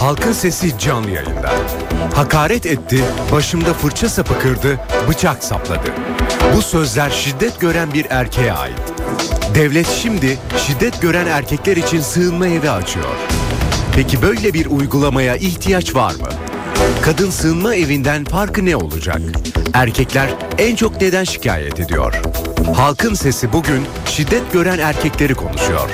Halkın Sesi canlı yayında. Hakaret etti, başımda fırça sapı kırdı, bıçak sapladı. Bu sözler şiddet gören bir erkeğe ait. Devlet şimdi şiddet gören erkekler için sığınma evi açıyor. Peki böyle bir uygulamaya ihtiyaç var mı? Kadın sığınma evinden farkı ne olacak? Erkekler en çok neden şikayet ediyor? Halkın sesi bugün şiddet gören erkekleri konuşuyor.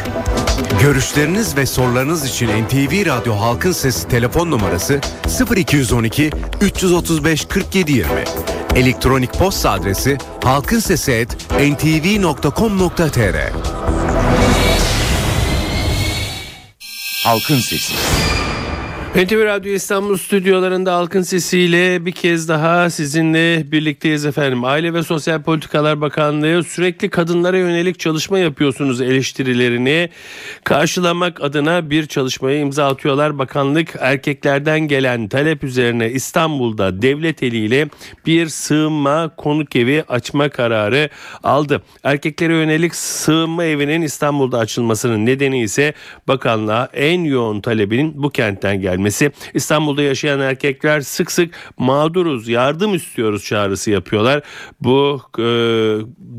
Görüşleriniz ve sorularınız için NTV Radyo Halkın Sesi telefon numarası 0212 335 47 20. Elektronik posta adresi halkinsesi@ntv.com.tr. Halkın Sesi. NTV Radyo İstanbul stüdyolarında Halkın Sesi'yle bir kez daha sizinle birlikteyiz efendim. Aile ve Sosyal Politikalar Bakanlığı sürekli kadınlara yönelik çalışma yapıyorsunuz eleştirilerini karşılamak adına bir çalışmaya imza atıyorlar. Bakanlık erkeklerden gelen talep üzerine İstanbul'da devlet eliyle bir sığınma konuk evi açma kararı aldı. Erkeklere yönelik sığınma evinin İstanbul'da açılmasının nedeni ise bakanlığa en yoğun talebinin bu kentten gelmesi gelmesi. İstanbul'da yaşayan erkekler sık sık mağduruz, yardım istiyoruz çağrısı yapıyorlar. Bu e,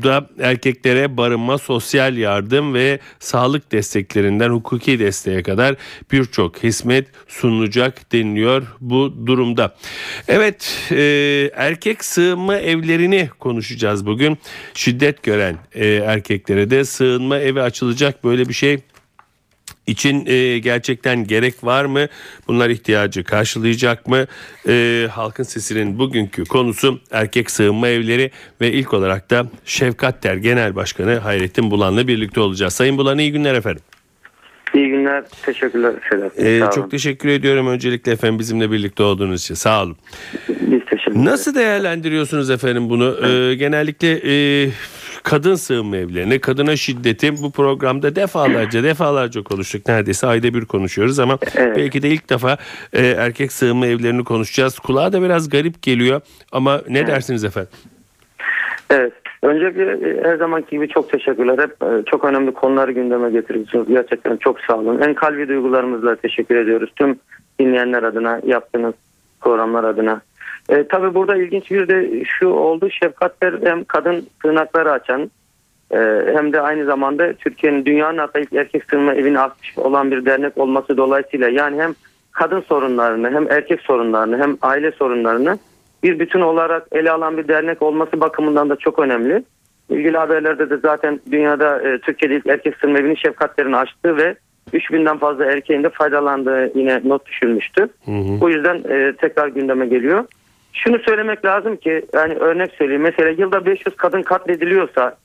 da erkeklere barınma, sosyal yardım ve sağlık desteklerinden hukuki desteğe kadar birçok hizmet sunulacak deniliyor bu durumda. Evet, e, erkek sığınma evlerini konuşacağız bugün. Şiddet gören e, erkeklere de sığınma evi açılacak böyle bir şey için e, gerçekten gerek var mı? Bunlar ihtiyacı karşılayacak mı? E, Halkın Sesi'nin bugünkü konusu erkek sığınma evleri ve ilk olarak da Şefkat Der Genel Başkanı Hayrettin Bulan'la birlikte olacağız. Sayın Bulan iyi günler efendim. İyi günler. Teşekkürler Sedat. Ee, çok teşekkür ediyorum öncelikle efendim bizimle birlikte olduğunuz için. Sağ olun. Biz teşekkür ederiz. Nasıl değerlendiriyorsunuz efendim bunu? Ee, genellikle e, kadın sığınma evlerine, kadına şiddeti bu programda defalarca defalarca konuştuk. Neredeyse ayda bir konuşuyoruz ama Evet. belki de ilk defa e, erkek sığınma evlerini konuşacağız. Kulağa da biraz garip geliyor ama ne dersiniz efendim? Evet. Öncelikle her zamanki gibi çok teşekkürler. Hep e, çok önemli konuları gündeme getiriyorsunuz. Gerçekten çok sağ olun. En kalbi duygularımızla teşekkür ediyoruz. Tüm dinleyenler adına, yaptığınız programlar adına. E, tabii burada ilginç bir de şu oldu. Şefkatler hem kadın sığınakları açan e, hem de aynı zamanda Türkiye'nin dünyanın hatta ilk erkek sığınma evini açmış olan bir dernek olması dolayısıyla yani hem kadın sorunlarını hem erkek sorunlarını hem aile sorunlarını bir bütün olarak ele alan bir dernek olması bakımından da çok önemli. İlgili haberlerde de zaten dünyada e, Türkiye'de ilk erkek sığınma evinin şefkatlerini açtığı ve 3000'den fazla erkeğin de faydalandığı yine not düşülmüştü. Bu yüzden e, tekrar gündeme geliyor. Şunu söylemek lazım ki yani örnek söyleyeyim mesela yılda 500 kadın katlediliyorsa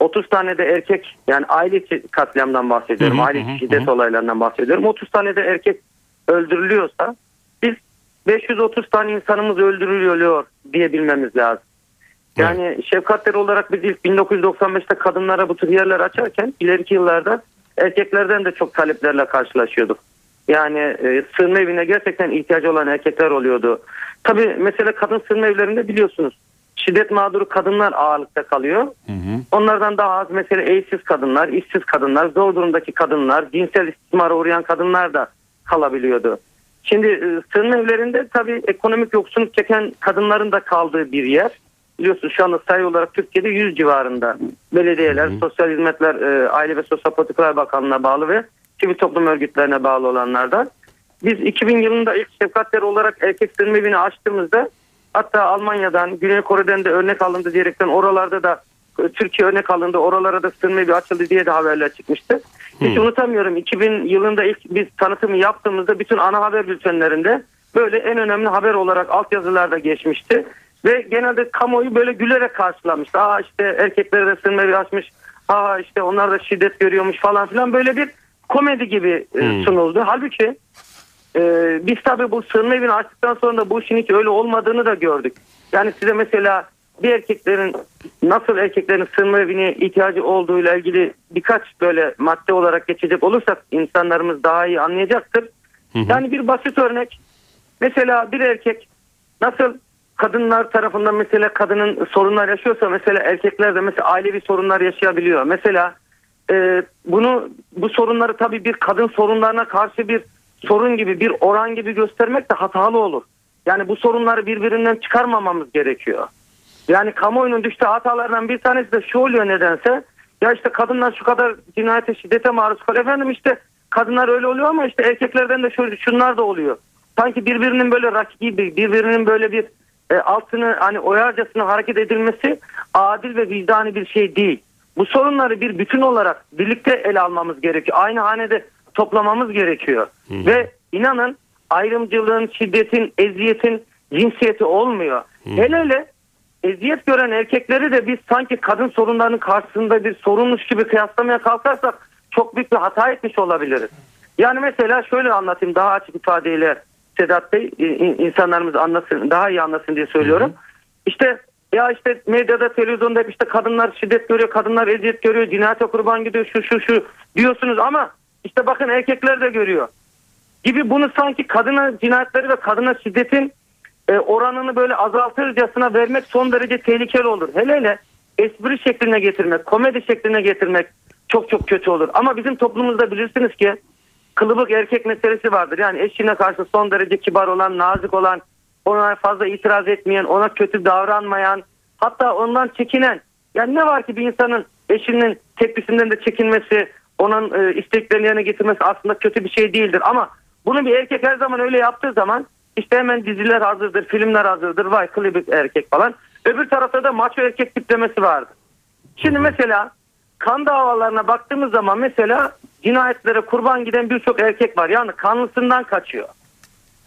30 tane de erkek yani aile içi katliamdan bahsediyorum. Hı hı, aile içi şiddet olaylarından bahsediyorum. 30 tane de erkek öldürülüyorsa biz 530 tane insanımız öldürülüyor diyebilmemiz lazım. Yani şefkatler olarak biz ilk 1995'te kadınlara bu tür yerler açarken ileriki yıllarda erkeklerden de çok taleplerle karşılaşıyorduk. Yani e, sığınma evine gerçekten ihtiyacı olan erkekler oluyordu. Tabii mesela kadın sığınma evlerinde biliyorsunuz şiddet mağduru kadınlar ağırlıkta kalıyor. Onlardan daha az mesela evsiz kadınlar, işsiz kadınlar, zor durumdaki kadınlar, cinsel istismara uğrayan kadınlar da kalabiliyordu. Şimdi e, sığınma evlerinde tabii ekonomik yoksunluk çeken kadınların da kaldığı bir yer. Biliyorsunuz şu anda sayı olarak Türkiye'de 100 civarında belediyeler, sosyal hizmetler, e, Aile ve Sosyal Politikalar Bakanlığı'na bağlı ve sivil toplum örgütlerine bağlı olanlardan. Biz 2000 yılında ilk şefkatler olarak erkek sığınma evini açtığımızda hatta Almanya'dan, Güney Kore'den de örnek alındı diyerekten oralarda da e, Türkiye örnek alındı, oralara da sığınma evi açıldı diye de haberler çıkmıştı. Hiç unutamıyorum 2000 yılında ilk biz tanıtımı yaptığımızda bütün ana haber bültenlerinde böyle en önemli haber olarak altyazılarda geçmişti. Ve genelde kamuoyu böyle gülerek karşılamıştı. Aa işte erkeklere de sığınma evi açmış. Aa işte onlar da şiddet görüyormuş falan filan böyle bir komedi gibi e, sunuldu. Halbuki e, biz tabii bu sığınma evini açtıktan sonra da bu işin hiç öyle olmadığını da gördük. Yani size mesela bir erkeklerin nasıl erkeklerin sığınma evine ihtiyacı olduğuyla ilgili birkaç böyle madde olarak geçecek olursak insanlarımız daha iyi anlayacaktır. Yani bir basit örnek mesela bir erkek nasıl kadınlar tarafından mesela kadının sorunlar yaşıyorsa mesela erkekler de mesela ailevi sorunlar yaşayabiliyor. Mesela e, bunu bu sorunları tabii bir kadın sorunlarına karşı bir sorun gibi bir oran gibi göstermek de hatalı olur. Yani bu sorunları birbirinden çıkarmamamız gerekiyor. Yani kamuoyunun düştüğü hatalardan bir tanesi de şu oluyor nedense. Ya işte kadınlar şu kadar cinayete şiddete maruz kalıyor. Efendim işte kadınlar öyle oluyor ama işte erkeklerden de şöyle şunlar da oluyor. Sanki birbirinin böyle rakibi, birbirinin böyle bir e, altını hani oyarcasına hareket edilmesi adil ve vicdani bir şey değil. Bu sorunları bir bütün olarak birlikte ele almamız gerekiyor. Aynı hanede toplamamız gerekiyor. Ve inanın ayrımcılığın, şiddetin, eziyetin cinsiyeti olmuyor. Hele hele eziyet gören erkekleri de biz sanki kadın sorunlarının karşısında bir sorunmuş gibi kıyaslamaya kalkarsak çok büyük bir hata etmiş olabiliriz. Yani mesela şöyle anlatayım daha açık ifadeyle Sedat Bey in- insanlarımız anlasın daha iyi anlasın diye söylüyorum. İşte ya işte medyada televizyonda hep işte kadınlar şiddet görüyor, kadınlar eziyet görüyor, cinayete kurban gidiyor şu şu şu diyorsunuz ama işte bakın erkekler de görüyor gibi bunu sanki kadına cinayetleri ve kadına şiddetin e, oranını böyle azaltırcasına vermek son derece tehlikeli olur. Hele hele espri şekline getirmek, komedi şekline getirmek çok çok kötü olur. Ama bizim toplumumuzda bilirsiniz ki kılıbık erkek meselesi vardır. Yani eşine karşı son derece kibar olan, nazik olan, ona fazla itiraz etmeyen, ona kötü davranmayan, hatta ondan çekinen. Yani ne var ki bir insanın eşinin tepkisinden de çekinmesi, onun e, isteklerini yerine getirmesi aslında kötü bir şey değildir. Ama bunu bir erkek her zaman öyle yaptığı zaman işte hemen diziler hazırdır, filmler hazırdır, vay klibik erkek falan. Öbür tarafta da maço erkek tiplemesi vardır. Şimdi mesela kan davalarına baktığımız zaman mesela cinayetlere kurban giden birçok erkek var. Yani kanlısından kaçıyor.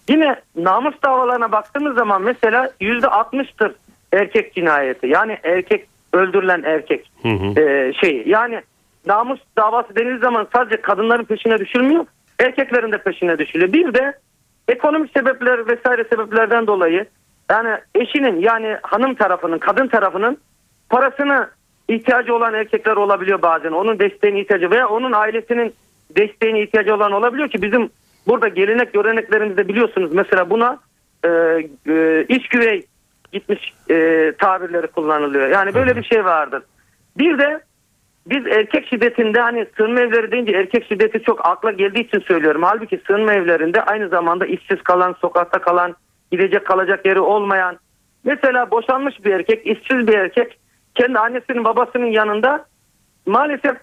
Yine namus davalarına baktığımız zaman mesela yüzde altmıştır erkek cinayeti. Yani erkek öldürülen erkek Hı hı. e, şeyi. Yani namus davası denildiği zaman sadece kadınların peşine düşülmüyor. Erkeklerin de peşine düşülüyor. Bir de ekonomik sebepler vesaire sebeplerden dolayı yani eşinin yani hanım tarafının kadın tarafının parasını ihtiyacı olan erkekler olabiliyor bazen. Onun desteğine ihtiyacı veya onun ailesinin desteğine ihtiyacı olan olabiliyor ki bizim burada gelenek göreneklerimizde biliyorsunuz mesela buna e, e, iç güvey gitmiş e, tabirleri kullanılıyor. Yani böyle bir şey vardır. Bir de biz erkek şiddetinde hani sığınma evleri deyince erkek şiddeti çok akla geldiği için söylüyorum. Halbuki sığınma evlerinde aynı zamanda işsiz kalan, sokakta kalan, gidecek kalacak yeri olmayan, mesela boşanmış bir erkek, işsiz bir erkek kendi annesinin babasının yanında maalesef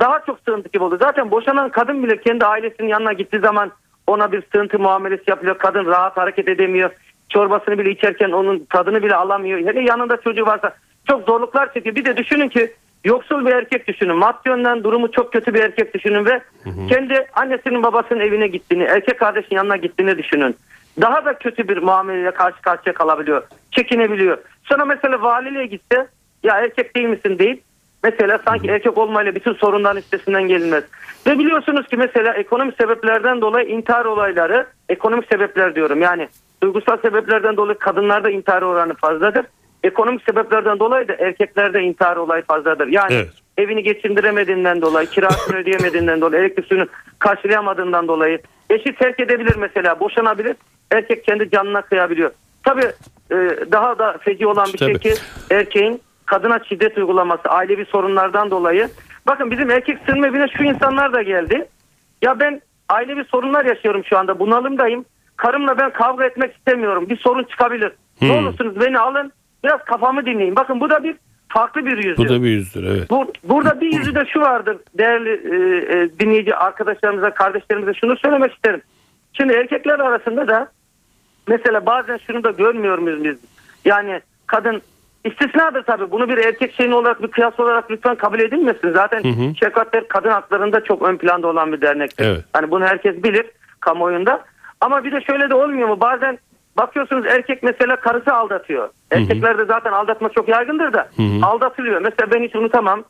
daha çok sığıntı gibi oldu. Zaten boşanan kadın bile kendi ailesinin yanına gittiği zaman ona bir sığıntı muamelesi yapıyor. Kadın rahat hareket edemiyor. Çorbasını bile içerken onun tadını bile alamıyor. Hele yanında çocuğu varsa çok zorluklar çekiyor. Bir de düşünün ki yoksul bir erkek düşünün. Maddi yönden durumu çok kötü bir erkek düşünün ve kendi annesinin babasının evine gittiğini, erkek kardeşin yanına gittiğini düşünün. Daha da kötü bir muameleyle karşı karşıya kalabiliyor. Çekinebiliyor. Sonra mesela valiliğe gitse ya erkek değil misin deyip mesela sanki erkek olmayla bütün sorunların üstesinden gelinmez. Ve biliyorsunuz ki mesela ekonomik sebeplerden dolayı intihar olayları, ekonomik sebepler diyorum yani duygusal sebeplerden dolayı kadınlarda intihar oranı fazladır. Ekonomik sebeplerden dolayı da erkeklerde intihar olayı fazladır. Yani Evet. evini geçindiremediğinden dolayı, kirasını ödeyemediğinden dolayı, elektrik suyunu karşılayamadığından dolayı eşi terk edebilir mesela, boşanabilir. Erkek kendi canına kıyabiliyor. Tabii e, daha da feci olan bir şey Tabii. ki erkeğin kadına şiddet uygulaması, ailevi sorunlardan dolayı. Bakın bizim erkek sığınma evine şu insanlar da geldi. Ya ben ailevi sorunlar yaşıyorum şu anda. Bunalımdayım. Karımla ben kavga etmek istemiyorum. Bir sorun çıkabilir. Ne Hmm. olursunuz beni alın. Biraz kafamı dinleyin. Bakın bu da bir farklı bir yüzü. Bu da bir yüzdür evet. Bu, burada bir yüzü de şu vardır değerli e, e, dinleyici arkadaşlarımıza, kardeşlerimize şunu söylemek isterim. Şimdi erkekler arasında da mesela bazen şunu da görmüyor muyuz biz? Yani kadın istisnadır tabii. Bunu bir erkek şeyin olarak bir kıyas olarak lütfen kabul edilmesin. Zaten Hı hı. Şefkatler kadın haklarında çok ön planda olan bir dernektir. Evet. Hani bunu herkes bilir kamuoyunda. Ama bir de şöyle de olmuyor mu? Bazen bakıyorsunuz erkek mesela karısı aldatıyor. Erkeklerde zaten aldatma çok yaygındır da hı. aldatılıyor. Mesela ben hiç unutamam.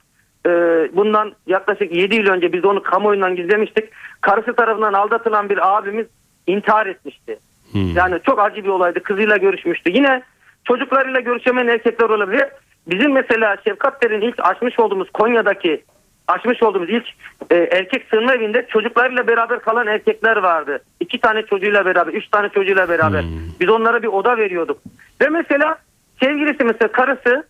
Ee, bundan yaklaşık 7 yıl önce biz onu kamuoyundan gizlemiştik. Karısı tarafından aldatılan bir abimiz intihar etmişti. Hı. Yani çok acı bir olaydı. Kızıyla görüşmüştü. Yine çocuklarıyla görüşemeyen erkekler olabilir. Bizim mesela Şefkatler'in ilk açmış olduğumuz Konya'daki açmış olduğumuz ilk e, erkek sığınma evinde çocuklarıyla beraber kalan erkekler vardı. İki tane çocuğuyla beraber, üç tane çocuğuyla beraber. Biz onlara bir oda veriyorduk. Ve mesela sevgilisi mesela karısı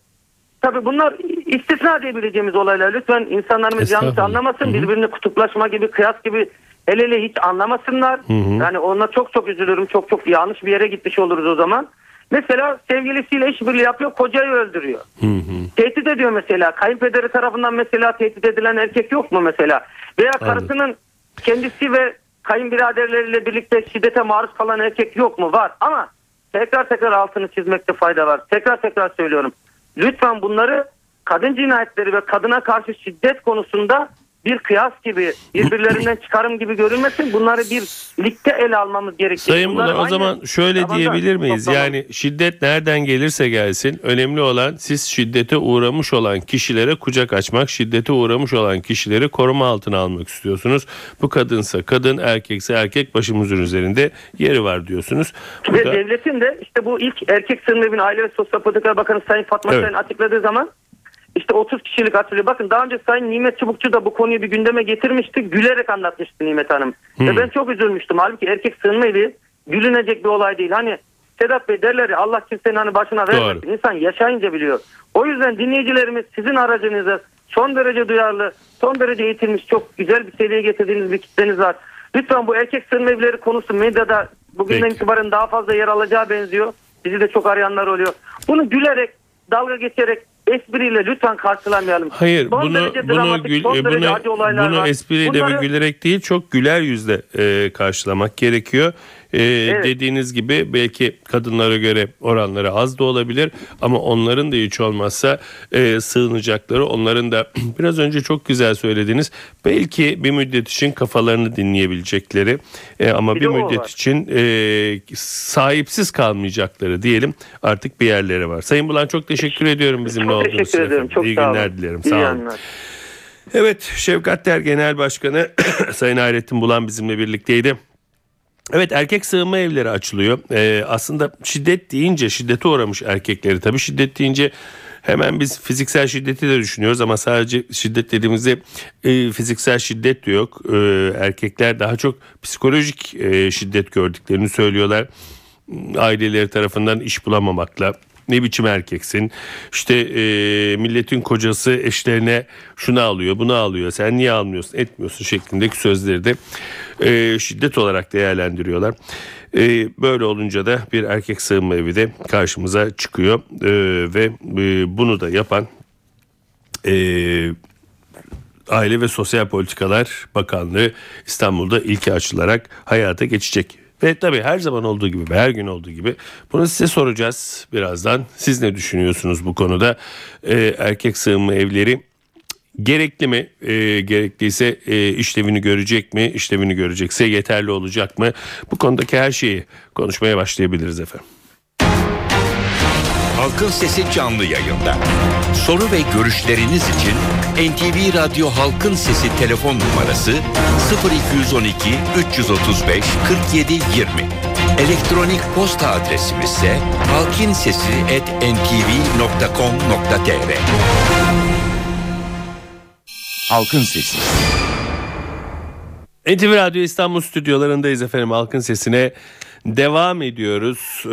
Tabii bunlar istisna diyebileceğimiz olaylar. Lütfen insanlarımız yanlış anlamasın. Hı hı. Birbirine kutuplaşma gibi, kıyas gibi el ele hiç anlamasınlar. Yani ona çok çok üzülürüm. Çok çok yanlış bir yere gitmiş oluruz o zaman. Mesela sevgilisiyle işbirliği yapıyor, kocayı öldürüyor. Tehdit ediyor mesela. Kayınpederi tarafından mesela tehdit edilen erkek yok mu mesela? Veya karısının kendisi ve kayınbiraderleriyle birlikte şiddete maruz kalan erkek yok mu? Var ama tekrar tekrar altını çizmekte fayda var. Tekrar tekrar söylüyorum. Lütfen bunları kadın cinayetleri ve kadına karşı şiddet konusunda bir kıyas gibi birbirlerinden çıkarım gibi görünmesin. Bunları bir ligde ele almamız gerekiyor. Sayın Bunları Bulan o zaman şöyle zamanda diyebilir miyiz? toplama- Yani şiddet nereden gelirse gelsin önemli olan siz şiddete uğramış olan kişilere kucak açmak, şiddete uğramış olan kişileri koruma altına almak istiyorsunuz. Bu kadınsa kadın, erkekse erkek başımızın üzerinde yeri var diyorsunuz. Bu Ve da- devletin de işte bu ilk erkek sınırlı evin Aile ve Sosyal Politikalar Bakanı Sayın Fatma Evet. Şahin açıkladığı zaman işte 30 kişilik atölye. Bakın daha önce Sayın Nimet Çubukçu da bu konuyu bir gündeme getirmişti. Gülerek anlatmıştı Nimet Hanım. Ve ben çok üzülmüştüm. Halbuki erkek sığınma evi gülünecek bir olay değil. Hani Sedat Bey derler ya Allah kimsenin hani başına vermesin. Doğru. İnsan yaşayınca biliyor. O yüzden dinleyicilerimiz sizin aracınıza son derece duyarlı, son derece eğitilmiş, çok güzel bir seviyeye getirdiğiniz bir kitleniz var. Lütfen bu erkek sığınma evleri konusu medyada bugünden Peki. itibaren daha fazla yer alacağı benziyor. Bizi de çok arayanlar oluyor. Bunu gülerek, dalga geçerek, espriyle lütfen karşılamayalım. Hayır Son bunu bunu dramatik, gül, e, bunu bunu espriyle Bunları- ve gülerek değil çok güler yüzle e, karşılamak gerekiyor. E, Dediğiniz gibi belki kadınlara göre oranları az da olabilir ama onların da hiç olmazsa e, sığınacakları onların da biraz önce çok güzel söylediniz. Belki bir müddet için kafalarını dinleyebilecekleri e, ama Bir bir, müddet var. için e, sahipsiz kalmayacakları diyelim artık bir yerleri var. Sayın Bulan çok teşekkür ediyorum bizimle Çok olduğunuz için. teşekkür ederim. efendim. Çok İyi sağ olun. günler dilerim. İyi Sağ olun. yayınlar. Evet Şevkat Der Genel Başkanı Sayın Hayrettin Bulan bizimle birlikteydi. Evet erkek sığınma evleri açılıyor. Ee, aslında şiddet deyince şiddete uğramış erkekleri tabii şiddet deyince hemen biz fiziksel şiddeti de düşünüyoruz ama sadece şiddet dediğimizde e, fiziksel şiddet de yok. Ee, erkekler daha çok psikolojik e, şiddet gördüklerini söylüyorlar. Aileleri tarafından iş bulamamakla ne biçim erkeksin işte e, milletin kocası eşlerine şunu alıyor bunu alıyor sen niye almıyorsun etmiyorsun şeklindeki sözleri de e, şiddet olarak değerlendiriyorlar. E, böyle olunca da bir erkek sığınma evi de karşımıza çıkıyor E, ve e, bunu da yapan e, Aile ve Sosyal Politikalar Bakanlığı İstanbul'da ilki açılarak hayata geçecek. Ve tabii her zaman olduğu gibi her gün olduğu gibi bunu size soracağız birazdan. Siz ne düşünüyorsunuz bu konuda? Ee, erkek sığınma evleri gerekli mi? Ee, gerekliyse e, işlevini görecek mi? İşlevini görecekse yeterli olacak mı? Bu konudaki her şeyi konuşmaya başlayabiliriz efendim. Halkın Sesi canlı yayında. Soru ve görüşleriniz için NTV Radyo Halkın Sesi telefon numarası 0212 335 47 20. Elektronik posta adresimiz ise halkinsesi@ntv.com.tr. Halkın Sesi. NTV Radyo İstanbul stüdyolarındayız efendim halkın sesine devam ediyoruz Ee,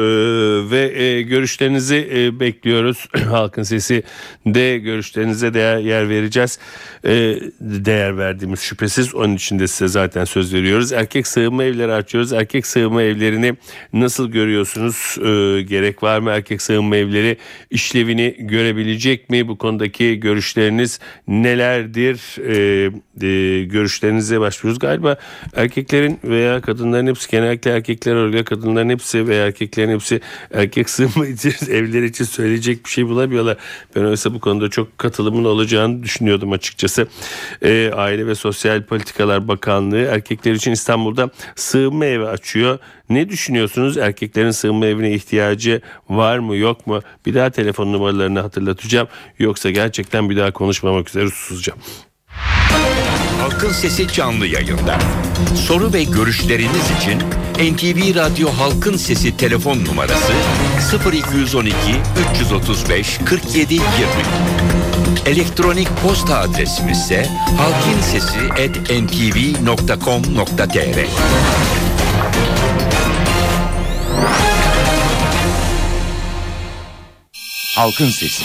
ve e, görüşlerinizi e, bekliyoruz. Halkın sesi de görüşlerinize değer yer vereceğiz. Ee, değer verdiğimiz şüphesiz onun için de size zaten söz veriyoruz. Erkek sığınma evleri açıyoruz. Erkek sığınma evlerini nasıl görüyorsunuz? Ee, gerek var mı erkek sığınma evleri işlevini görebilecek mi? Bu konudaki görüşleriniz nelerdir? Ee, e, görüşlerinize başlıyoruz galiba erkeklerin veya kadınların hepsi genellikle erkekler öyle kadınların hepsi veya erkeklerin hepsi erkek sığınma için evleri için söyleyecek bir şey bulamıyorlar. Ben oysa bu konuda çok katılımın olacağını düşünüyordum açıkçası. Ee, Aile ve Sosyal Politikalar Bakanlığı erkekler için İstanbul'da sığınma evi açıyor. Ne düşünüyorsunuz? Erkeklerin sığınma evine ihtiyacı var mı yok mu? Bir daha telefon numaralarını hatırlatacağım. Yoksa gerçekten bir daha konuşmamak üzere susacağım. Halkın Sesi canlı yayında. Soru ve görüşleriniz için NTV Radyo Halkın Sesi telefon numarası 0212 335 47 20. Elektronik posta adresimiz ise halkinsesi@ntv.com.tr. Halkın Sesi.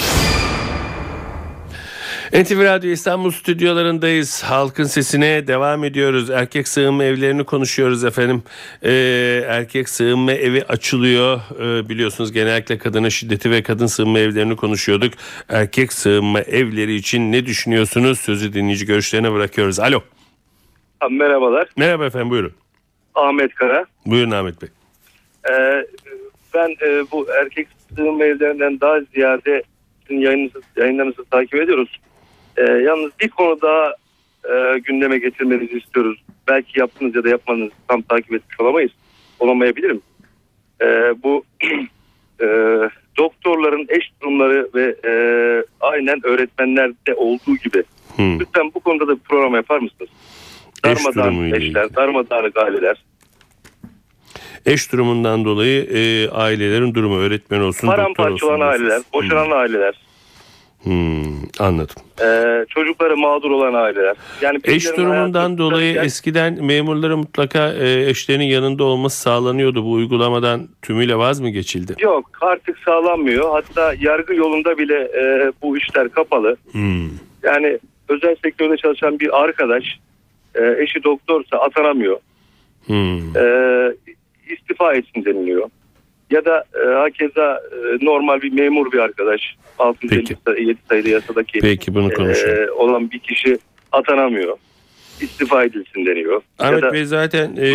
NTV Radyo İstanbul stüdyolarındayız. Halkın sesine devam ediyoruz. Erkek sığınma evlerini konuşuyoruz efendim. Ee, erkek sığınma evi açılıyor. Ee, biliyorsunuz genellikle kadına şiddeti ve kadın sığınma evlerini konuşuyorduk. Erkek sığınma evleri için ne düşünüyorsunuz? Sözü dinleyici görüşlerine bırakıyoruz. Alo. Merhabalar. Merhaba efendim buyurun. Ahmet Kara. Buyurun Ahmet Bey. Ee, ben e, bu erkek sığınma evlerinden daha ziyade sizin yayınınızı, yayınlarınızı takip ediyoruz. Ee, yalnız bir konu daha e, gündeme getirmenizi istiyoruz. Belki yaptınız ya da yapmadınız tam takip etmiş olamayız. Olamayabilirim. Ee, bu e, doktorların eş durumları ve e, aynen öğretmenlerde olduğu gibi. Hmm. Lütfen bu konuda da bir program yapar mısınız? Eş Darmadağın durumuyla eşler, darmadağınık aileler. Eş durumundan dolayı e, ailelerin durumu öğretmen olsun, doktor Paramparça olsun. olan aileler, boşanan aileler, Hmm, anladım. e, çocukları mağdur olan aileler. Yani Eş durumundan dolayı kurtarırken- eskiden memurların mutlaka e, eşlerinin yanında olması sağlanıyordu. Bu uygulamadan tümüyle vaz mı geçildi? Yok artık sağlanmıyor. Hatta yargı yolunda bile e, bu işler kapalı. Hmm. Yani özel sektörde çalışan bir arkadaş e, eşi doktorsa atanamıyor. Hmm. E, istifa etsin deniliyor. Ya da e, hakeza e, normal bir memur bir arkadaş 657 sayılı yasadaki Peki bunu konuşalım. e, olan bir kişi atanamıyor. İstifa edilsin deniyor. Ahmet da- Bey zaten e,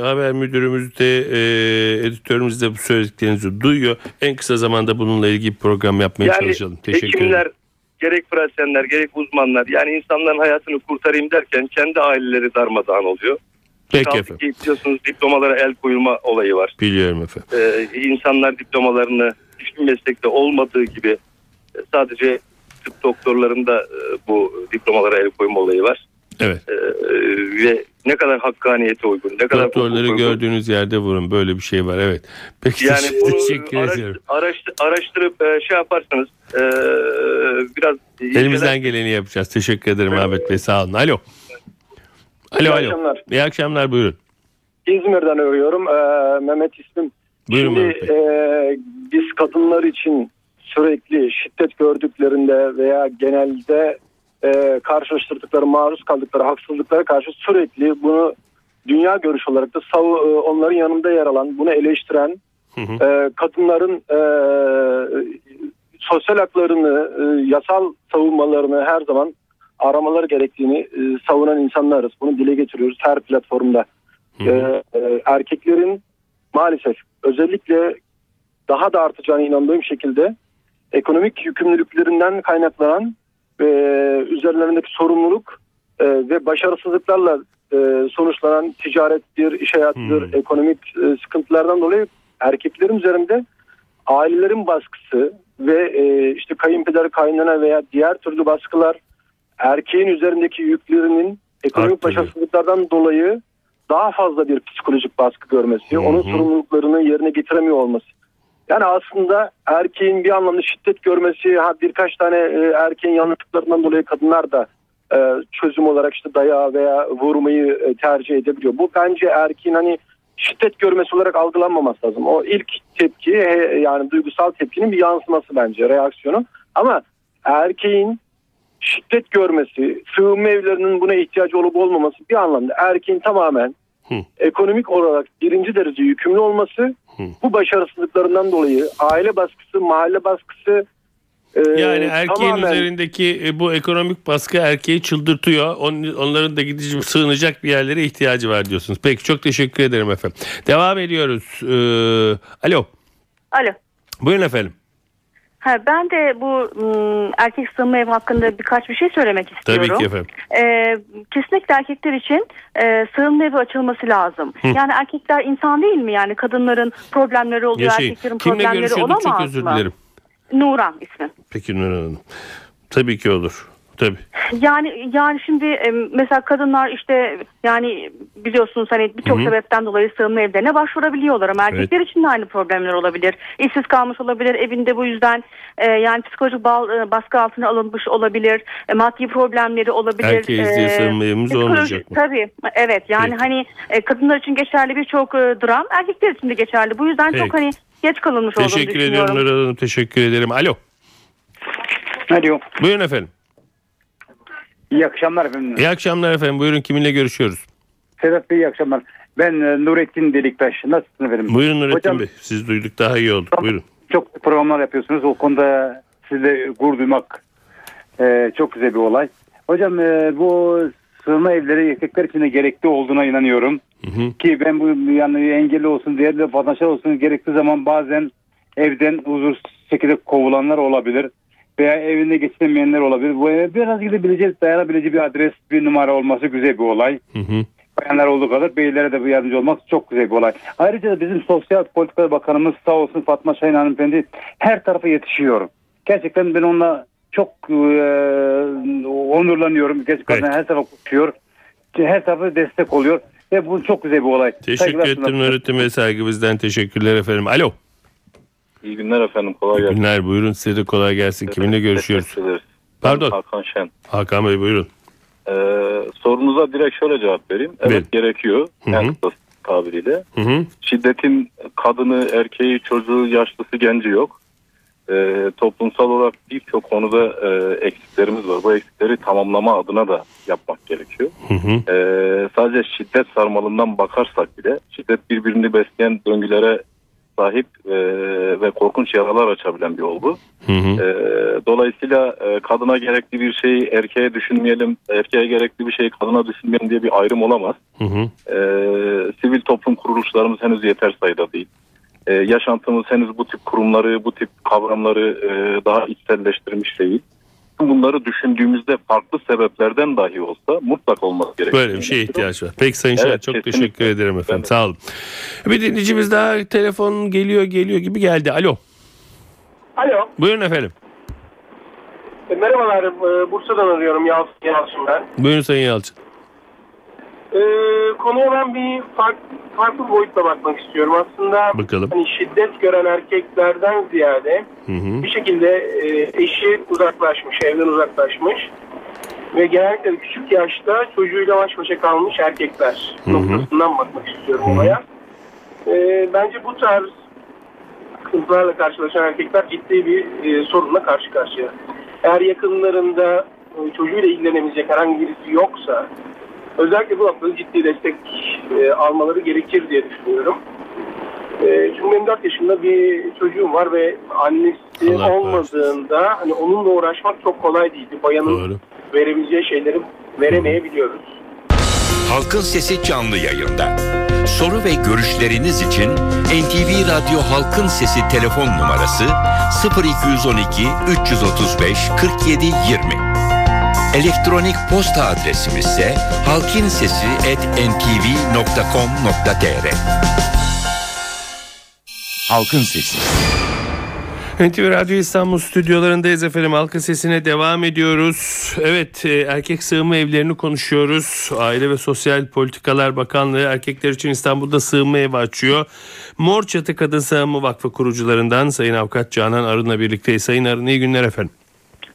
haber müdürümüz de e, editörümüz de bu söylediklerinizi duyuyor. En kısa zamanda bununla ilgili bir program yapmaya yani çalışalım. Teşekkür hekimler, ederim. gerek pratisyenler gerek uzmanlar yani insanların hayatını kurtarayım derken kendi aileleri darmadağın oluyor. Peki Kaldı efendim. ki biliyorsunuz diplomalara el koyulma olayı var. Biliyorum efendim. Ee, insanlar diplomalarını hiçbir meslekte olmadığı gibi e, sadece tıp doktorlarında e, bu diplomalara el koyma olayı var. Evet. Ee, ve ne kadar hakkaniyete uygun, ne kadar Doktorları uygun. gördüğünüz yerde vurun. Böyle bir şey var. Evet. Peki Yani bunu teşekkür araş- ediyorum. araştır- araştırıp e, şey yaparsanız e, biraz Elimizden geleni yapacağız. Teşekkür ederim Ahmet Bey. Sağ olun. Alo. Alo İyi alo. akşamlar. İyi akşamlar buyurun. İzmir'den arıyorum. Ee, Mehmet ismim. Buyurun Şimdi Mehmet Bey. e, biz kadınlar için sürekli şiddet gördüklerinde veya genelde e, karşılaştırdıkları, maruz kaldıkları haksızlıklara karşı sürekli bunu dünya görüş olarak da savu- e, onların yanında yer alan, bunu eleştiren Hı hı. e, kadınların e, sosyal haklarını, e, yasal savunmalarını her zaman aramaları gerektiğini e, savunan insanlarız. Bunu dile getiriyoruz her platformda. Ee, e, erkeklerin maalesef özellikle daha da artacağına inandığım şekilde ekonomik yükümlülüklerinden kaynaklanan ve üzerlerindeki sorumluluk e, ve başarısızlıklarla e, sonuçlanan ticarettir, iş hayatıdır, Hmm. ekonomik e, sıkıntılardan dolayı erkeklerin üzerinde ailelerin baskısı ve e, işte kayınpeder, kaynana veya diğer türlü baskılar erkeğin üzerindeki yüklerinin ekonomik başarısızlıklardan dolayı daha fazla bir psikolojik baskı görmesi, Hı onun sorumluluklarını yerine getiremiyor olması. Yani aslında erkeğin bir anlamda şiddet görmesi, ha birkaç tane e, erkeğin yanlışlıklarından dolayı kadınlar da e, çözüm olarak işte dayağı veya vurmayı e, tercih edebiliyor. Bu bence erkeğin hani şiddet görmesi olarak algılanmaması lazım. O ilk tepki yani duygusal tepkinin bir yansıması bence reaksiyonu. Ama erkeğin şiddet görmesi, sığınma evlerinin buna ihtiyacı olup olmaması bir anlamda erkeğin tamamen Hı. ekonomik olarak birinci derece yükümlü olması Hı. bu başarısızlıklarından dolayı aile baskısı, mahalle baskısı e, Yani erkeğin tamamen üzerindeki e, bu ekonomik baskı erkeği çıldırtıyor. On- Onların da gidecek sığınacak bir yerlere ihtiyacı var diyorsunuz. Peki çok teşekkür ederim efendim. Devam ediyoruz. Ee, alo. Alo. Buyurun efendim. Ha, ben de bu ım, erkek sığınma evi hakkında birkaç bir şey söylemek istiyorum. Tabii ki efendim. Ee, kesinlikle erkekler için e, sığınma evi açılması lazım. Yani erkekler insan değil mi? Yani kadınların problemleri oluyor, Yaşayın. erkeklerin Kimle problemleri görüşüyorduk çok olamaz özür mı? dilerim. Nuran ismi. Peki Nurhan Hanım. Tabii ki olur. Tabii. Yani yani şimdi mesela kadınlar işte yani biliyorsunuz hani birçok sebepten dolayı sığınma evlerine başvurabiliyorlar ama erkekler için de aynı problemler olabilir. İşsiz kalmış olabilir, evinde bu yüzden e, yani psikolojik bal, e, baskı altına alınmış olabilir, e, maddi problemleri olabilir. Erkeğiz diye E, sığınma evimiz olmayacak mı? Tabii evet yani Peki. hani e, kadınlar için geçerli birçok e, dram erkekler için de geçerli. Bu yüzden Peki. çok hani geç kalınmış olduğunu Teşekkür düşünüyorum. ediyorum Nurhan Hanım. Teşekkür ederim. Alo. Alo. Buyurun efendim. İyi akşamlar efendim. İyi akşamlar efendim. Buyurun kiminle görüşüyoruz? Sedat Bey iyi akşamlar. Ben e, Nurettin Deliktaş. Nasılsınız efendim? Buyurun Nurettin Hocam- Bey. Siz duyduk daha iyi oldu. Buyurun. Çok programlar yapıyorsunuz. O konuda sizle gurur duymak e, çok güzel bir olay. Hocam e, bu sığınma evleri erkekler için de gerekli olduğuna inanıyorum. Hı hı. Ki ben bu yani engelli olsun, diğer de vatandaşlar olsun gerektiği zaman bazen evden huzursuz şekilde kovulanlar olabilir. Veya evinde geçinemeyenler olabilir. Biraz gidebilecek, dayanabileceği bir adres, bir numara olması güzel bir olay. Hı hı. bayanlar olduğu kadar beylere de bu yardımcı olmak çok güzel bir olay. Ayrıca da bizim Sosyal Politikalar Bakanımız sağ olsun Fatma Şahin hanımefendi her tarafa yetişiyor. Gerçekten ben onunla çok e, onurlanıyorum. Gerçekten Evet. her tarafa koşuyor. Her tarafa destek oluyor. Ve bu çok güzel bir olay. Teşekkür Saygılar ettim. Nurettin Bey. Saygı bizden teşekkürler efendim. Alo. İyi günler efendim. Kolay İyi gelsin. günler. Buyurun size de kolay gelsin. Kiminle görüşüyoruz? Pardon. Hakan Şen. Hakan Bey buyurun. Ee, sorunuza direkt şöyle cevap vereyim. Evet Verin. gerekiyor. En kısa tabiriyle. Hı hı. Şiddetin kadını, erkeği, çocuğu, yaşlısı, genci yok. Ee, toplumsal olarak birçok konuda e, eksiklerimiz var. Bu eksikleri tamamlama adına da yapmak gerekiyor. Hı hı. Ee, sadece şiddet sarmalından bakarsak bile şiddet birbirini besleyen döngülere sahip e, ve korkunç yaralar açabilen bir olgu. Hı hı. Ee, dolayısıyla e, kadına gerekli bir şeyi erkeğe düşünmeyelim, erkeğe gerekli bir şeyi kadına düşünmeyelim diye bir ayrım olamaz. Hı hı. Ee, sivil toplum kuruluşlarımız henüz yeter sayıda değil. Ee, yaşantımız henüz bu tip kurumları, bu tip kavramları e, daha içselleştirmiş değil. Bunları düşündüğümüzde farklı sebeplerden dahi olsa mutlak olması gerekiyor. Böyle bir şeye ihtiyaç var. Peki Sayın Şahin Evet, çok kesinlikle. teşekkür ederim efendim. Ben- Sağ olun. Bir dinleyicimiz daha telefon geliyor geliyor gibi geldi. Alo. Alo. Buyurun efendim. E, merhabalar. e, Bursa'dan arıyorum. Yalçın, Yalçın ben. Buyurun Sayın Yalçın. E, konuya ben bir farklı, farklı boyutla bakmak istiyorum. Aslında Bakalım. hani şiddet gören erkeklerden ziyade Hı hı. bir şekilde e, eşi uzaklaşmış, evden uzaklaşmış ve genellikle küçük yaşta çocuğuyla baş başa kalmış erkekler Hı hı. noktasından bakmak istiyorum Hı hı. olaya. E, bence bu tarz sıkıntılarla karşılaşan erkekler ciddi bir e, sorunla karşı karşıya. Eğer yakınlarında e, çocuğuyla ilgilenebilecek herhangi birisi yoksa özellikle bu noktada ciddi destek e, almaları gerekir diye düşünüyorum. E, çünkü benim 4 yaşında bir çocuğum var ve annesi Allah olmadığında hani onunla uğraşmak çok kolay değil. Bir bayanın Doğru. verebileceği şeyleri veremeyebiliyoruz. Halkın Sesi canlı yayında. Soru ve görüşleriniz için NTV Radyo Halkın Sesi telefon numarası 0212 335 47 20. Elektronik posta adresimiz ise halkinsesi@ntv.com.tr. Halkın Sesi. NTV Radyo İstanbul stüdyolarındayız efendim. Halkın sesine devam ediyoruz. Evet e, erkek sığınma evlerini konuşuyoruz. Aile ve Sosyal Politikalar Bakanlığı erkekler için İstanbul'da sığınma evi açıyor. Mor Çatı Kadın Sığınma Vakfı kurucularından Sayın Avukat Canan Arın'la birlikteyiz. Sayın Arın iyi günler efendim.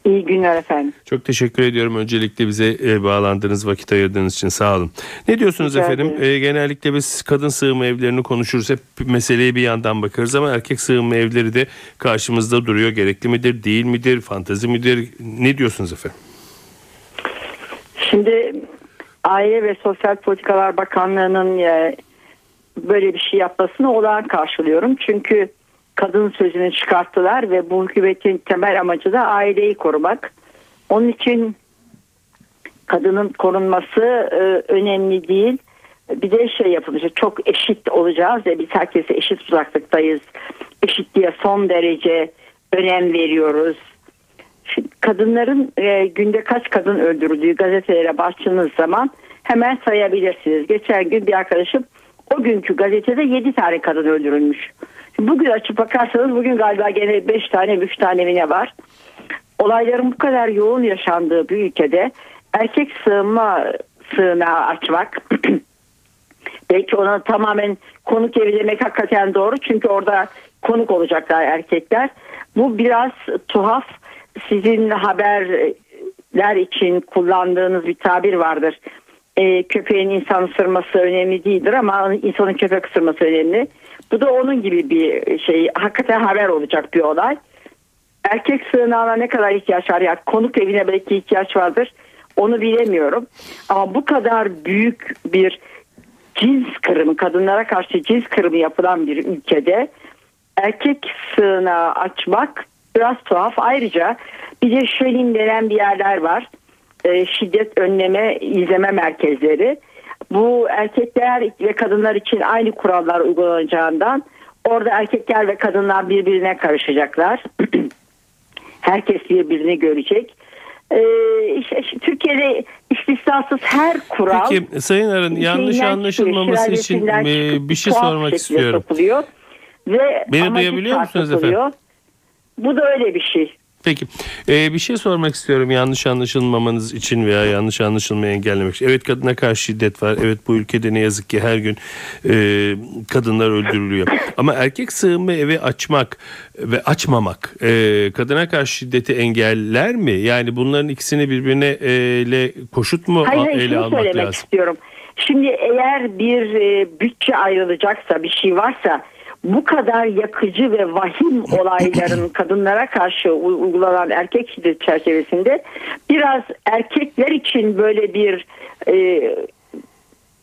İyi günler efendim. Çok teşekkür ediyorum öncelikle bize e, bağlandığınız vakit ayırdığınız için sağ olun. Ne diyorsunuz Rica efendim? E, genellikle biz kadın sığınma evlerini konuşuruz. Hep meseleye bir yandan bakarız ama erkek sığınma evleri de karşımızda duruyor. Gerekli midir, değil midir, fantezi midir? Ne diyorsunuz efendim? Şimdi Aile ve Sosyal Politikalar Bakanlığı'nın e, böyle bir şey yapmasını olağan karşılıyorum. Çünkü kadın sözünü çıkarttılar ve bu hükümetin temel amacı da aileyi korumak. Onun için kadının korunması e, önemli değil. Bir de şey yapılmış çok eşit olacağız ve biz herkese eşit uzaklıktayız. Eşitliğe son derece önem veriyoruz. Şimdi kadınların e, günde kaç kadın öldürüldüğü gazetelere baktığınız zaman hemen sayabilirsiniz. Geçen gün bir arkadaşım o günkü gazetede 7 tane kadın öldürülmüş. Bugün açıp bakarsanız bugün galiba gene 5 tane 3 tane mi var. Olayların bu kadar yoğun yaşandığı bir ülkede erkek sığınma sığınağı açmak belki ona tamamen konuk evi demek hakikaten doğru çünkü orada konuk olacaklar erkekler. Bu biraz tuhaf. Sizin haberler için kullandığınız bir tabir vardır. Ee, köpeğin insan ısırması önemli değildir ama insanın köpek ısırması önemli. Bu da onun gibi bir şey. Hakikaten haber olacak bir olay. Erkek sığınağına ne kadar ihtiyaç var? Yani konuk evine belki ihtiyaç vardır. Onu bilemiyorum. Ama bu kadar büyük bir cins kırımı, kadınlara karşı cins kırımı yapılan bir ülkede erkek sığınağı açmak biraz tuhaf. Ayrıca bir de Şölin denen bir yerler var. Ee, şiddet önleme izleme merkezleri. Bu erkekler ve kadınlar için aynı kurallar uygulanacağından orada erkekler ve kadınlar birbirine karışacaklar. Herkes birbirini görecek. Ee, işte, Türkiye'de istisnasız her kural Peki Sayın Arın yanlış anlaşılmaması için e, bir şey sormak istiyorum. sokuluyor Ve Beni duyabiliyor musunuz çarpıtılıyor. Bu da öyle bir şey. Peki Ee, bir şey sormak istiyorum yanlış anlaşılmamanız için veya yanlış anlaşılmayı engellemek için. Evet kadına karşı şiddet var. Evet bu ülkede ne yazık ki her gün e, kadınlar öldürülüyor. Ama erkek sığınma evi açmak ve açmamak e, kadına karşı şiddeti engeller mi? Yani bunların ikisini birbirine e, ile koşut mu Hayır, hayır ele almak söylemek lazım? istiyorum. Şimdi eğer bir e, bütçe ayrılacaksa bir şey varsa bu kadar yakıcı ve vahim olayların kadınlara karşı uygulanan erkek şiddet çerçevesinde biraz erkekler için böyle bir e,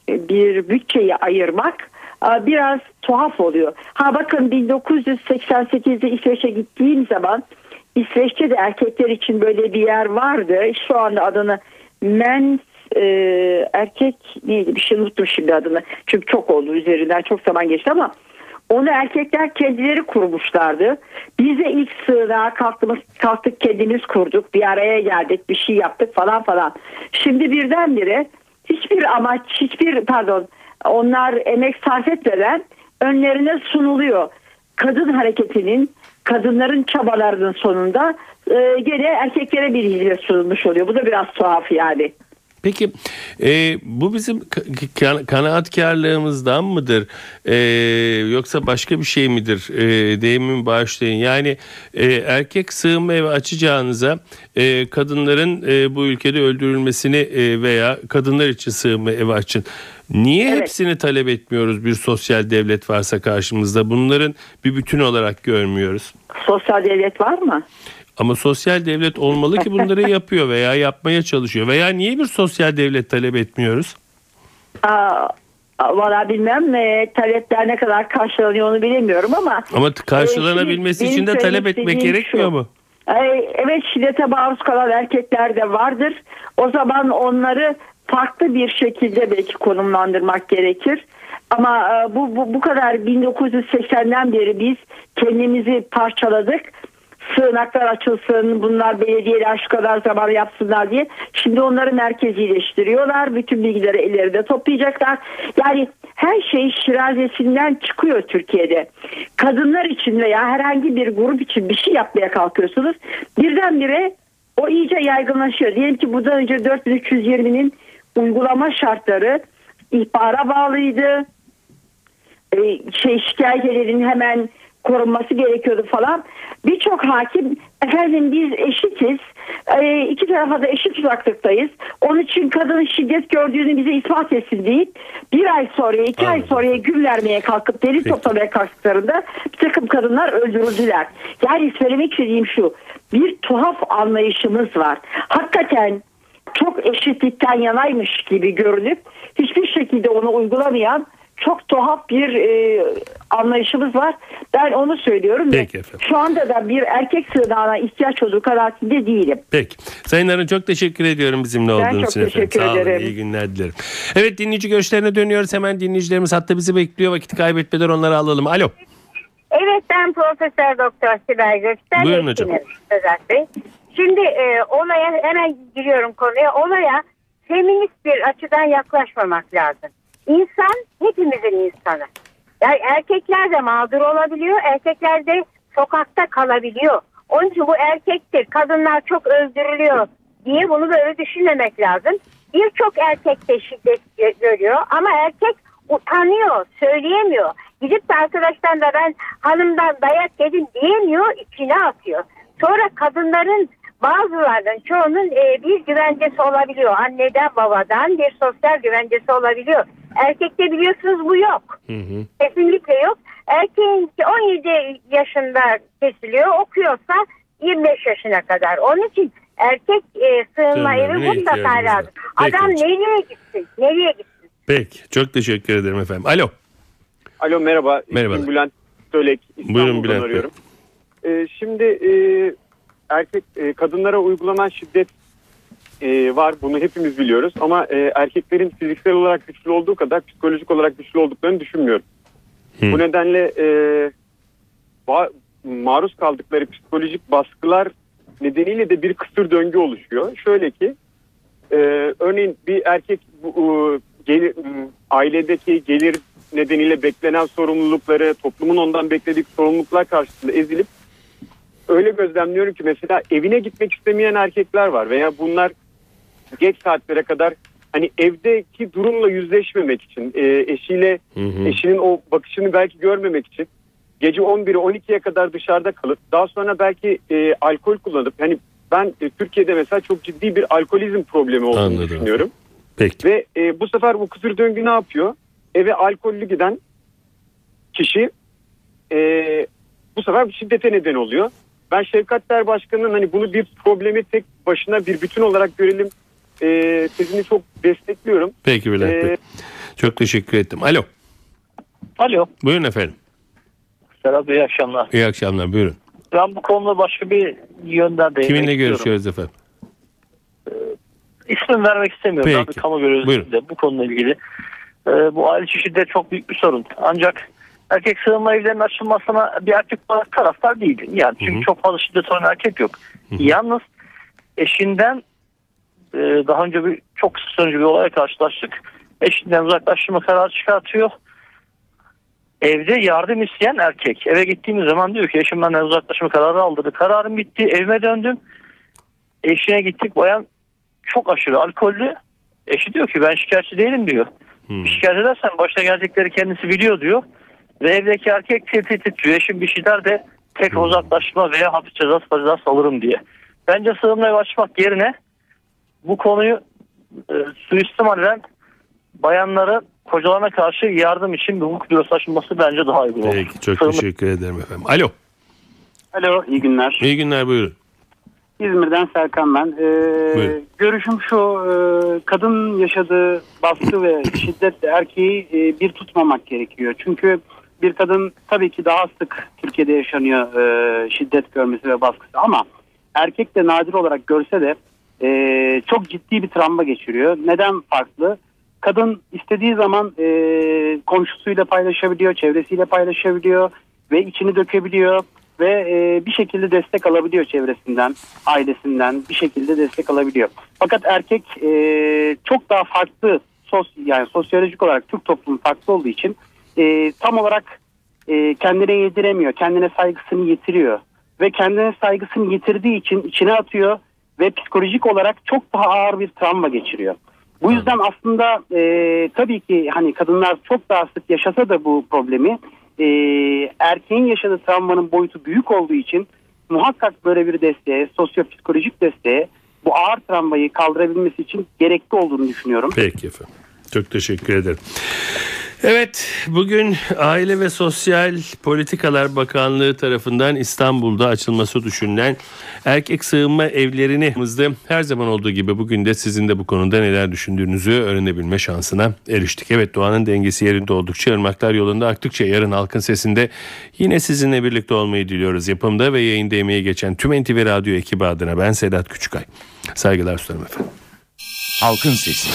bir bütçeyi ayırmak e, biraz tuhaf oluyor. Ha bakın 1988'de İsveç'e gittiğim zaman İsveç'te de erkekler için böyle bir yer vardı. Şu anda adını Men's e, erkek neydi bir şey unuttum şimdi adını. Çünkü çok oldu üzerinden çok zaman geçti ama onu erkekler kendileri kurmuşlardı. Biz de ilk sığınağa kalktığımız, kalktık kendimiz kurduk. Bir araya geldik bir şey yaptık falan falan. Şimdi birdenbire hiçbir amaç hiçbir pardon onlar emek sarf etmeden önlerine sunuluyor. Kadın hareketinin kadınların çabalarının sonunda e, gene erkeklere bir hizmet sunulmuş oluyor. Bu da biraz tuhaf yani. Peki e, bu bizim ka- ka- kanaatkarlığımızdan mıdır E, yoksa başka bir şey midir e, deyimimi bağışlayın yani e, erkek sığınma evi açacağınıza e, kadınların e, bu ülkede öldürülmesini e, veya kadınlar için sığınma evi açın. Niye Evet. hepsini talep etmiyoruz bir sosyal devlet varsa karşımızda bunların bir bütün olarak görmüyoruz. Sosyal devlet var mı? Ama sosyal devlet olmalı ki bunları yapıyor veya yapmaya çalışıyor. Veya niye bir sosyal devlet talep etmiyoruz? Aa, valla bilmem e, talepler ne kadar karşılanıyor onu bilemiyorum ama Ama t- karşılanabilmesi şimdi için de talep etmek gerekmiyor şu. mu? Evet şiddete maruz kalan erkekler de vardır. O zaman onları farklı bir şekilde belki konumlandırmak gerekir. Ama e, bu, bu, bu kadar 1980'den beri biz kendimizi parçaladık. Sığınaklar açılsın, bunlar belediyeler şu kadar zaman yapsınlar diye. Şimdi onları merkezileştiriyorlar. Bütün bilgileri ellerinde toplayacaklar. Yani her şey şirazesinden çıkıyor Türkiye'de. Kadınlar için veya herhangi bir grup için bir şey yapmaya kalkıyorsunuz. Birdenbire o iyice yaygınlaşıyor. Diyelim ki bundan önce 4320'nin uygulama şartları ihbara bağlıydı. Ee, şey şikayetlerin hemen korunması gerekiyordu falan. Birçok hakim efendim biz eşitiz. Ee, iki tarafa da eşit uzaklıktayız. Onun için kadının şiddet gördüğünü bize ispat etsin deyip bir ay sonra iki ay Anladım. sonraya gün vermeye kalkıp Peki. toplamaya kalktıklarında bir takım kadınlar öldürüldüler. Yani söylemek istediğim şu bir tuhaf anlayışımız var. Hakikaten çok eşitlikten yanaymış gibi görünüp hiçbir şekilde onu uygulamayan çok tuhaf bir e, anlayışımız var. Ben onu söylüyorum. Peki efendim. Şu anda da bir erkek sığınağına ihtiyaç olduğu kanaatinde değilim. Peki. Sayın Arın çok teşekkür ediyorum bizimle Ben olduğunuz çok için efendim. teşekkür Sağ olun. ederim. İyi günler dilerim. Evet dinleyici görüşlerine dönüyoruz. Hemen dinleyicilerimiz hatta bizi bekliyor. Vakit kaybetmeden onları alalım. Alo. Evet ben Profesör Doktor Sibel Göksel. Buyurun hocam. Bey. Şimdi e, olaya hemen giriyorum konuya. Olaya feminist bir açıdan yaklaşmamak lazım. İnsan hepimizin insanı. Erkekler de mağdur olabiliyor. Erkekler de sokakta kalabiliyor. Onun için bu erkektir. Kadınlar çok öldürülüyor diye bunu böyle düşünmemek lazım. Birçok erkek de şiddet gö- görüyor ama erkek utanıyor, söyleyemiyor. Gidip de arkadaştan da ben hanımdan dayak yedim diyemiyor, içine atıyor. Sonra kadınların bazılarının çoğunun e, bir güvencesi olabiliyor. Anneden babadan bir sosyal güvencesi olabiliyor. Erkekte biliyorsunuz bu yok. Hı hı. Kesinlikle yok. Erkeğin 17 yaşında kesiliyor okuyorsa 25 yaşına kadar. Onun için erkek e, sığınma evi mutlaka lazım. Peki Adam hocam. nereye gitsin? Nereye gitsin? Peki çok teşekkür ederim efendim. Alo. Alo merhaba. Merhabalar. İsmim Bülent Sölek. İstanbul'dan Buyurun Bülent Bey. Ee, şimdi e, erkek e, kadınlara uygulanan şiddet e, var. Bunu hepimiz biliyoruz. Ama e, erkeklerin fiziksel olarak güçlü olduğu kadar psikolojik olarak güçlü olduklarını düşünmüyorum. Hı. Bu nedenle e, ba- maruz kaldıkları psikolojik baskılar nedeniyle de bir kısır döngü oluşuyor. Şöyle ki e, örneğin bir erkek bu, e, gelir, ailedeki gelir nedeniyle beklenen sorumlulukları, toplumun ondan beklediği sorumluluklar karşısında ezilip öyle gözlemliyorum ki mesela evine gitmek istemeyen erkekler var veya bunlar geç saatlere kadar hani evdeki durumla yüzleşmemek için e, eşiyle Hı hı. eşinin o bakışını belki görmemek için gece 11'e 12'ye kadar dışarıda kalıp daha sonra belki e, alkol kullanıp hani ben e, Türkiye'de mesela çok ciddi bir alkolizm problemi olduğunu Anladım. düşünüyorum. Peki. Ve e, bu sefer bu kısır döngü ne yapıyor? Eve alkollü giden kişi e, bu sefer şiddete neden oluyor. Ben Şevkat Başkanı'nın hani bunu bir problemi tek başına bir bütün olarak görelim e, tezini çok destekliyorum. Peki Bülent Ee, Bey. Çok teşekkür ettim. Alo. Alo. Buyurun efendim. Bey iyi akşamlar. İyi akşamlar buyurun. Ben bu konuda başka bir yönden değinmek Kiminle istiyorum. görüşüyoruz efendim? İsmini vermek istemiyorum. Peki. Bir kamu görevlisiyim bu konuyla ilgili. Ee, bu aile şiddet çok büyük bir sorun. Ancak erkek sığınma evlerinin açılmasına bir erkek olarak taraftar değilim. Yani çünkü çok fazla şiddet olan erkek yok. Yalnız eşinden e, daha önce bir çok kısa sürücü bir olaya karşılaştık. Eşinden uzaklaştırma kararı çıkartıyor. Evde yardım isteyen erkek. Eve gittiğimiz zaman diyor ki eşim benden uzaklaşma kararı aldırdı. Kararım bitti. Evime döndüm. Eşine gittik. Bayan çok aşırı alkollü. Eşi diyor ki ben şikayetçi değilim diyor. Şikayet edersen başına gelecekleri kendisi biliyor diyor. Ve evdeki erkek tehdit titriyor. Eşim bir şey der de tek uzaklaşma veya hapis cezası cezası alırım diye. Bence sığınma evi açmak yerine bu konuyu e, suistimal eden bayanlara kocalarına karşı yardım için bir hukuk bürosu açılması bence daha uygun olur. Peki çok Sığınma- teşekkür ederim efendim. Alo. Alo iyi günler. İyi günler buyurun. İzmir'den Serkan ben. Ee, Buyurun. görüşüm şu e, kadın yaşadığı baskı ve şiddetle erkeği e, bir tutmamak gerekiyor. Çünkü bir kadın tabii ki daha sık Türkiye'de yaşanıyor e, şiddet görmesi ve baskısı ama erkek de nadir olarak görse de e, çok ciddi bir travma geçiriyor. Neden farklı? Kadın istediği zaman e, komşusuyla paylaşabiliyor, çevresiyle paylaşabiliyor ve içini dökebiliyor ve e, bir şekilde destek alabiliyor çevresinden, ailesinden bir şekilde destek alabiliyor. Fakat erkek e, çok daha farklı sos yani sosyolojik olarak Türk toplumu farklı olduğu için e, tam olarak e, kendine yediremiyor, kendine saygısını yitiriyor ve kendine saygısını yitirdiği için içine atıyor ve psikolojik olarak çok daha ağır bir travma geçiriyor. Bu yüzden aslında e, tabii ki hani kadınlar çok daha sık yaşasa da bu problemi e, erkeğin yaşadığı travmanın boyutu büyük olduğu için muhakkak böyle bir desteğe, sosyopsikolojik desteğe bu ağır travmayı kaldırabilmesi için gerekli olduğunu düşünüyorum. Peki efendim. Çok teşekkür ederim. Evet bugün Aile ve Sosyal Politikalar Bakanlığı tarafından İstanbul'da açılması düşünülen erkek sığınma evlerini her zaman olduğu gibi bugün de sizin de bu konuda neler düşündüğünüzü öğrenebilme şansına eriştik. Evet doğanın dengesi yerinde oldukça ırmaklar yolunda aktıkça yarın halkın sesinde yine sizinle birlikte olmayı diliyoruz. Yapımda ve yayında emeği geçen tüm NTV Radyo ekibi adına ben Sedat Küçükay. Saygılar sunarım efendim. Halkın Sesi.